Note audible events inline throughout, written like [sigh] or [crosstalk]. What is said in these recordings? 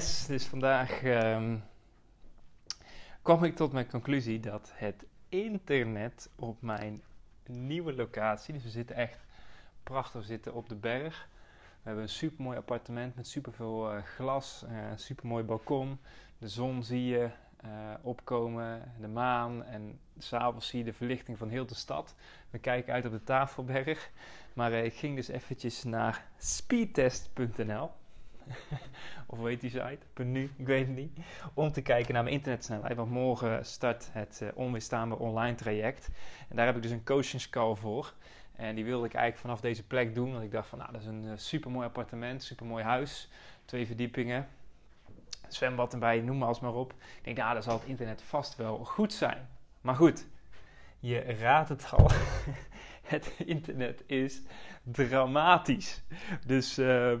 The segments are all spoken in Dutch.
Dus vandaag ehm, kwam ik tot mijn conclusie dat het internet op mijn nieuwe locatie, dus we zitten echt prachtig, zitten op de berg. We hebben een super mooi appartement met superveel uh, glas, uh, een super mooi balkon. De zon zie je uh, opkomen, de maan en s'avonds zie je de verlichting van heel de stad. We kijken uit op de Tafelberg. Maar ik ging dus eventjes naar speedtest.nl. [laughs] of heet die site? nu, ik weet het niet. Om te kijken naar mijn internetsnelheid. Want morgen start het uh, onweerstaanbaar online traject. En daar heb ik dus een coachingscall voor. En die wilde ik eigenlijk vanaf deze plek doen. Want ik dacht van, nou, dat is een uh, super mooi appartement, super mooi huis. Twee verdiepingen. Zwembad erbij, noem maar als maar op. Ik denk, nou, dan zal het internet vast wel goed zijn. Maar goed, je raadt het al. [laughs] het internet is dramatisch. Dus uh,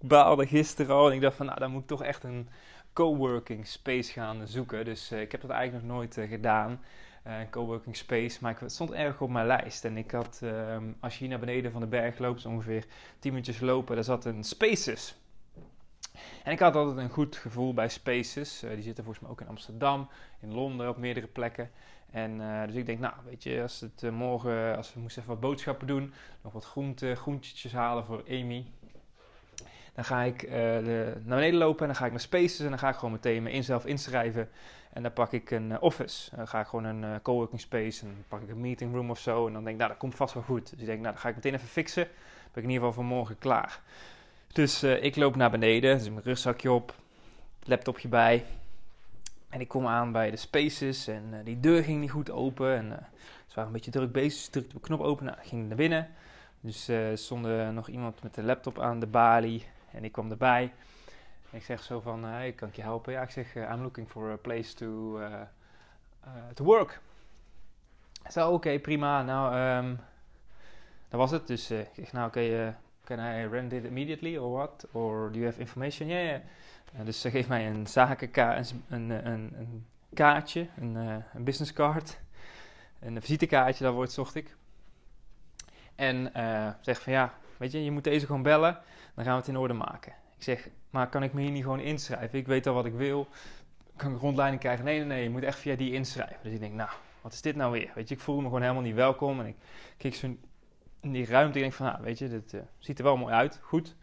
baalde gisteren al en ik dacht van, nou, dan moet ik toch echt een coworking space gaan zoeken. Dus uh, ik heb dat eigenlijk nog nooit uh, gedaan, uh, een coworking space. Maar het stond erg op mijn lijst. En ik had, ehm, als je hier naar beneden van de berg loopt, ongeveer 10 minuutjes lopen, daar zat een Spaces. En ik had altijd een goed gevoel bij Spaces. die zitten volgens mij ook in Amsterdam, in Londen, op meerdere plekken. En dus ik denk, nou, weet je, als het morgen, als we moesten even wat boodschappen doen, nog wat groente, groentjes halen voor Amy. Dan ga ik uh, de, naar beneden lopen en dan ga ik naar Spaces en dan ga ik gewoon meteen me inzelf inschrijven. En dan pak ik een uh, office. Dan ga ik gewoon een uh, coworking space en dan pak ik een meeting room of zo. En dan denk ik, nou dat komt vast wel goed. Dus ik denk, nou dan ga ik meteen even fixen. Dan ben ik in ieder geval voor morgen klaar. Dus ik loop naar beneden, dus mijn rugzakje op, laptopje bij. En ik kom aan bij de spaces en die deur ging niet goed open. En ze waren een beetje druk bezig, ik drukte de knop open, nou, ging naar binnen. Dus er stond nog iemand met de laptop aan de balie. En ik kwam erbij. En ik zeg zo van, hey, kan ik je helpen? Ja, ik zeg, uh, I'm looking for a place to, uh, uh, to work. Zo, oké, prima. Nou, um, dat was het. Dus ik zeg, nou, oké, can I rent it immediately or what? Or do you have information? Ja, yeah. dus ze geeft mij een zakenkaart, een, een, een, een, kaartje, een, een business card. Een visitekaartje, dat woord zocht ik. En zegt van, ja, weet je, je moet deze gewoon bellen. Dan gaan we het in orde maken. Ik zeg, maar kan ik me hier niet gewoon inschrijven? Ik weet al wat ik wil. Kan ik rondleiding krijgen? Nee, nee, nee. Je moet echt via die inschrijven. Dus ik denk, nou, wat is dit nou weer? Weet je, ik voelde me gewoon helemaal niet welkom. En ik kijk zo in die ruimte. Ik denk van, nou, weet je, dit uh, ziet er wel mooi uit. Goed.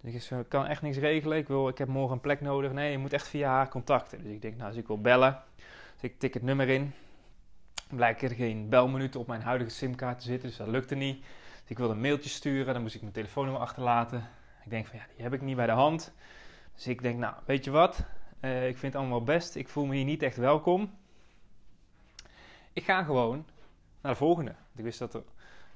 Dus ik kan echt niks regelen. Ik, wil, ik heb morgen een plek nodig. Nee, je moet echt via haar contacten. Dus ik denk, nou, dus ik wil bellen. Dus ik tik het nummer in. Blijkt er geen belminuten op mijn huidige simkaart te zitten. Dus dat lukte niet. Ik wilde een mailtje sturen. Dan moest ik mijn telefoonnummer achterlaten. Ik denk van ja, die heb ik niet bij de hand. Dus ik denk, nou, weet je wat? Uh, ik vind het allemaal best. Ik voel me hier niet echt welkom. Ik ga gewoon naar de volgende. Ik wist dat er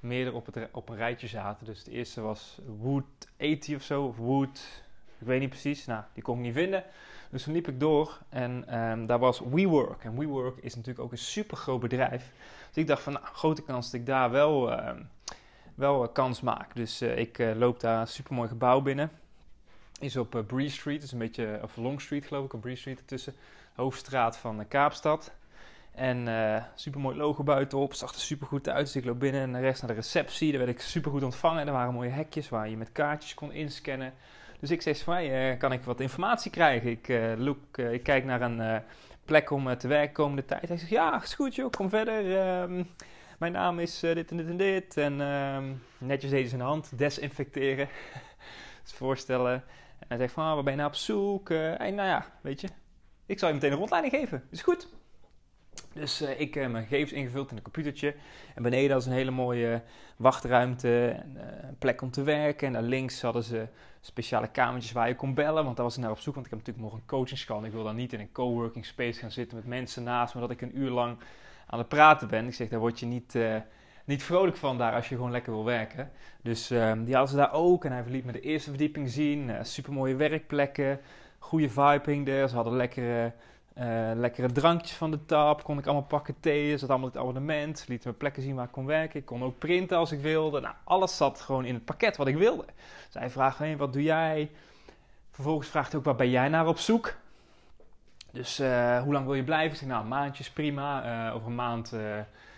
meerdere op, op een rijtje zaten. Dus de eerste was Wood 80 of zo. Of Wood, ik weet niet precies. Nou, die kon ik niet vinden. Dus toen liep ik door en um, daar was WeWork. En WeWork is natuurlijk ook een super groot bedrijf. Dus ik dacht van, nou, grote kans dat ik daar wel... Uh, wel kans maak. Dus uh, ik uh, loop daar een supermooi gebouw binnen. Is op uh, Bree Street, is een beetje, of Long Street geloof ik, op Bree Street ertussen. Hoofdstraat van Kaapstad. En supermooi logo buitenop, zag er super goed uit. Dus ik loop binnen en rechts naar de receptie. Daar werd ik super goed ontvangen. Er waren mooie hekjes waar je met kaartjes kon inscannen. Dus ik zeg van, kan ik wat informatie krijgen? Ik, look, ik kijk naar een plek om te werken komende tijd. Hij zegt, ja, is goed joh, kom verder. Ehm, mijn naam is uh, dit en dit en dit. En uh, netjes deze de hand, desinfecteren. [laughs] dus voorstellen. En hij zegt van, oh, waar ben je nou op zoek? Uh, en nou ja, weet je, ik zal je meteen een rondleiding geven. Is goed. Dus uh, ik heb mijn gegevens ingevuld in een computertje. En beneden was een hele mooie wachtruimte. Plek om te werken. En daar links hadden ze speciale kamertjes waar je kon bellen. Want daar was ik naar op zoek. Want ik heb natuurlijk nog een coachingskan. Ik wil dan niet in een coworking space gaan zitten met mensen naast me. Dat ik een uur lang aan het praten ben. Ik zeg, daar word je niet, uh, niet vrolijk van daar als je gewoon lekker wil werken. Dus ehm, die hadden ze daar ook. En hij verliet me de eerste verdieping zien. Uh, Super mooie werkplekken. Goede vibing er. Ze hadden lekkere, uh, lekkere drankjes van de tap. Kon ik allemaal pakken thee. Ze had allemaal het abonnement. Lieten me plekken zien waar ik kon werken. Ik kon ook printen als ik wilde. Nou, alles zat gewoon in het pakket wat ik wilde. Zij vraagt, hey, wat doe jij? Vervolgens vraagt hij ook, waar ben jij naar op zoek? Dus uh, hoe lang wil je blijven? Ik zeg, nou, een maandje is prima. Uh, over een maand uh,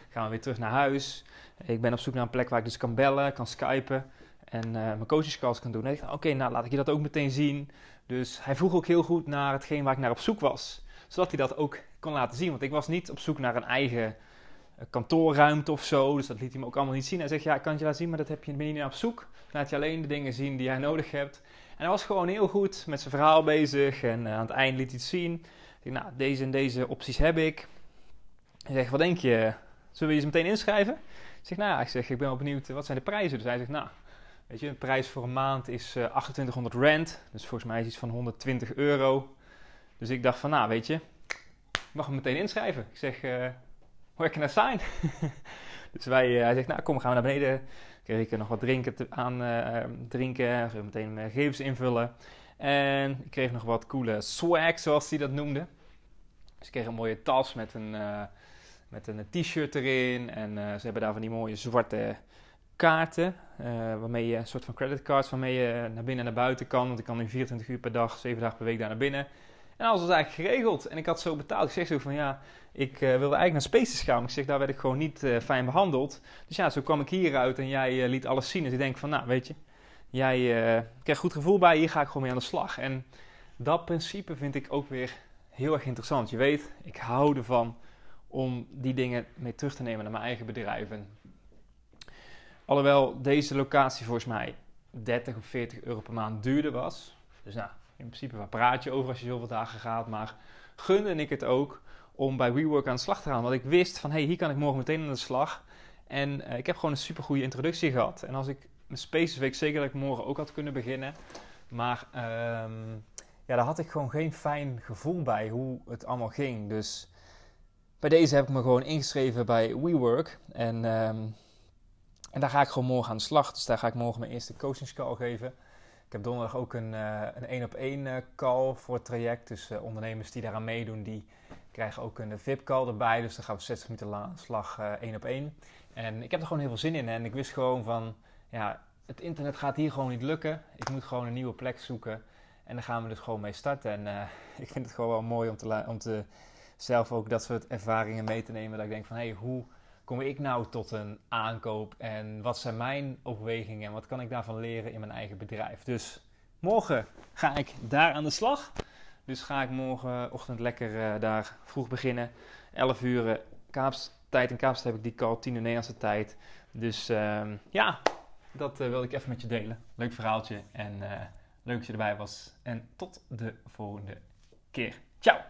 gaan we weer terug naar huis. Ik ben op zoek naar een plek waar ik dus kan bellen, kan skypen en mijn coachingscalls kan doen. En ik oké, nou laat ik je dat ook meteen zien. Dus hij vroeg ook heel goed naar hetgeen waar ik naar op zoek was. Zodat hij dat ook kon laten zien. Want ik was niet op zoek naar een eigen kantoorruimte of zo. Dus dat liet hij me ook allemaal niet zien. Hij zegt, ja, ik kan het je laten zien, maar dat heb je, je niet naar op zoek. Laat je alleen de dingen zien die jij nodig hebt. Hij was gewoon heel goed met zijn verhaal bezig. En aan het eind liet hij het zien. Ik nou, deze en deze opties heb ik. Hij zegt, wat denk je? Zullen we je meteen inschrijven? Ik zeg, nou ja, ik, zeg, ik ben wel benieuwd, wat zijn de prijzen? Dus hij zegt, nou, weet je, de prijs voor een maand is uh, 2800 rand. Dus volgens mij is iets van 120 euro. Dus ik dacht van, nou, weet je, ik mag hem meteen inschrijven. Ik zeg, uh, where can I sign? [laughs] dus wij, uh, hij zegt, nou, kom, gaan we naar beneden. Kreeg ik nog wat drinken te, aan uh, drinken, meteen mijn gegevens invullen. En ik kreeg nog wat coole swag, zoals hij dat noemde. Dus ik kreeg een mooie tas met een, met een t-shirt erin. En ze hebben daar van die mooie zwarte kaarten. Waarmee je een soort van creditcards waarmee je naar binnen en naar buiten kan. Want ik kan nu 24 uur per dag, 7 dagen per week daar naar binnen. En alles was eigenlijk geregeld. En ik had zo betaald. Ik zeg zo van ja, ik wilde eigenlijk naar Spaces gaan. Maar ik zeg, daar werd ik gewoon niet fijn behandeld. Dus ja, zo kwam ik hieruit en jij liet alles zien. Dus ik denk van nou, weet je jij uh, krijgt goed gevoel bij, hier ga ik gewoon mee aan de slag. En dat principe vind ik ook weer heel erg interessant. Je weet, ik hou ervan om die dingen mee terug te nemen naar mijn eigen bedrijven. Alhoewel deze locatie volgens mij 30 of 40 euro per maand duurder was. Dus nou, in principe waar praat je over als je zoveel dagen gaat. Maar gunde ik het ook om bij WeWork aan de slag te gaan. Want ik wist van, hé, hey, hier kan ik morgen meteen aan de slag. En uh, ik heb gewoon een super goede introductie gehad. En als ik mijn Spaces Week zeker dat ik morgen ook had kunnen beginnen. Maar um, ja, daar had ik gewoon geen fijn gevoel bij hoe het allemaal ging. Dus bij deze heb ik me gewoon ingeschreven bij WeWork. En, um, en daar ga ik gewoon morgen aan de slag. Dus daar ga ik morgen mijn eerste coachingscall geven. Ik heb donderdag ook een één op één call voor het traject. Dus uh, ondernemers die daaraan meedoen, die krijgen ook een VIP-call erbij. Dus dan gaan we 60 minuten aan de slag één op één. En ik heb er gewoon heel veel zin in. En ik wist gewoon van ja, het internet gaat hier gewoon niet lukken. Ik moet gewoon een nieuwe plek zoeken. En daar gaan we dus gewoon mee starten. En [laughs] ik vind het gewoon wel mooi om, te, om te zelf ook dat soort ervaringen mee te nemen. Dat ik denk van, hé, hey, hoe kom ik nou tot een aankoop? En wat zijn mijn overwegingen? En wat kan ik daarvan leren in mijn eigen bedrijf? Dus morgen ga ik daar aan de slag. Dus ga ik morgenochtend lekker uh, daar vroeg beginnen. 11 uur Kaaps, tijd in Kaapstad heb ik die call, 10 uur Nederlandse tijd. Dus uh, ja, dat uh, wilde ik even met je delen. Leuk verhaaltje en leuk dat je erbij was. En tot de volgende keer. Ciao!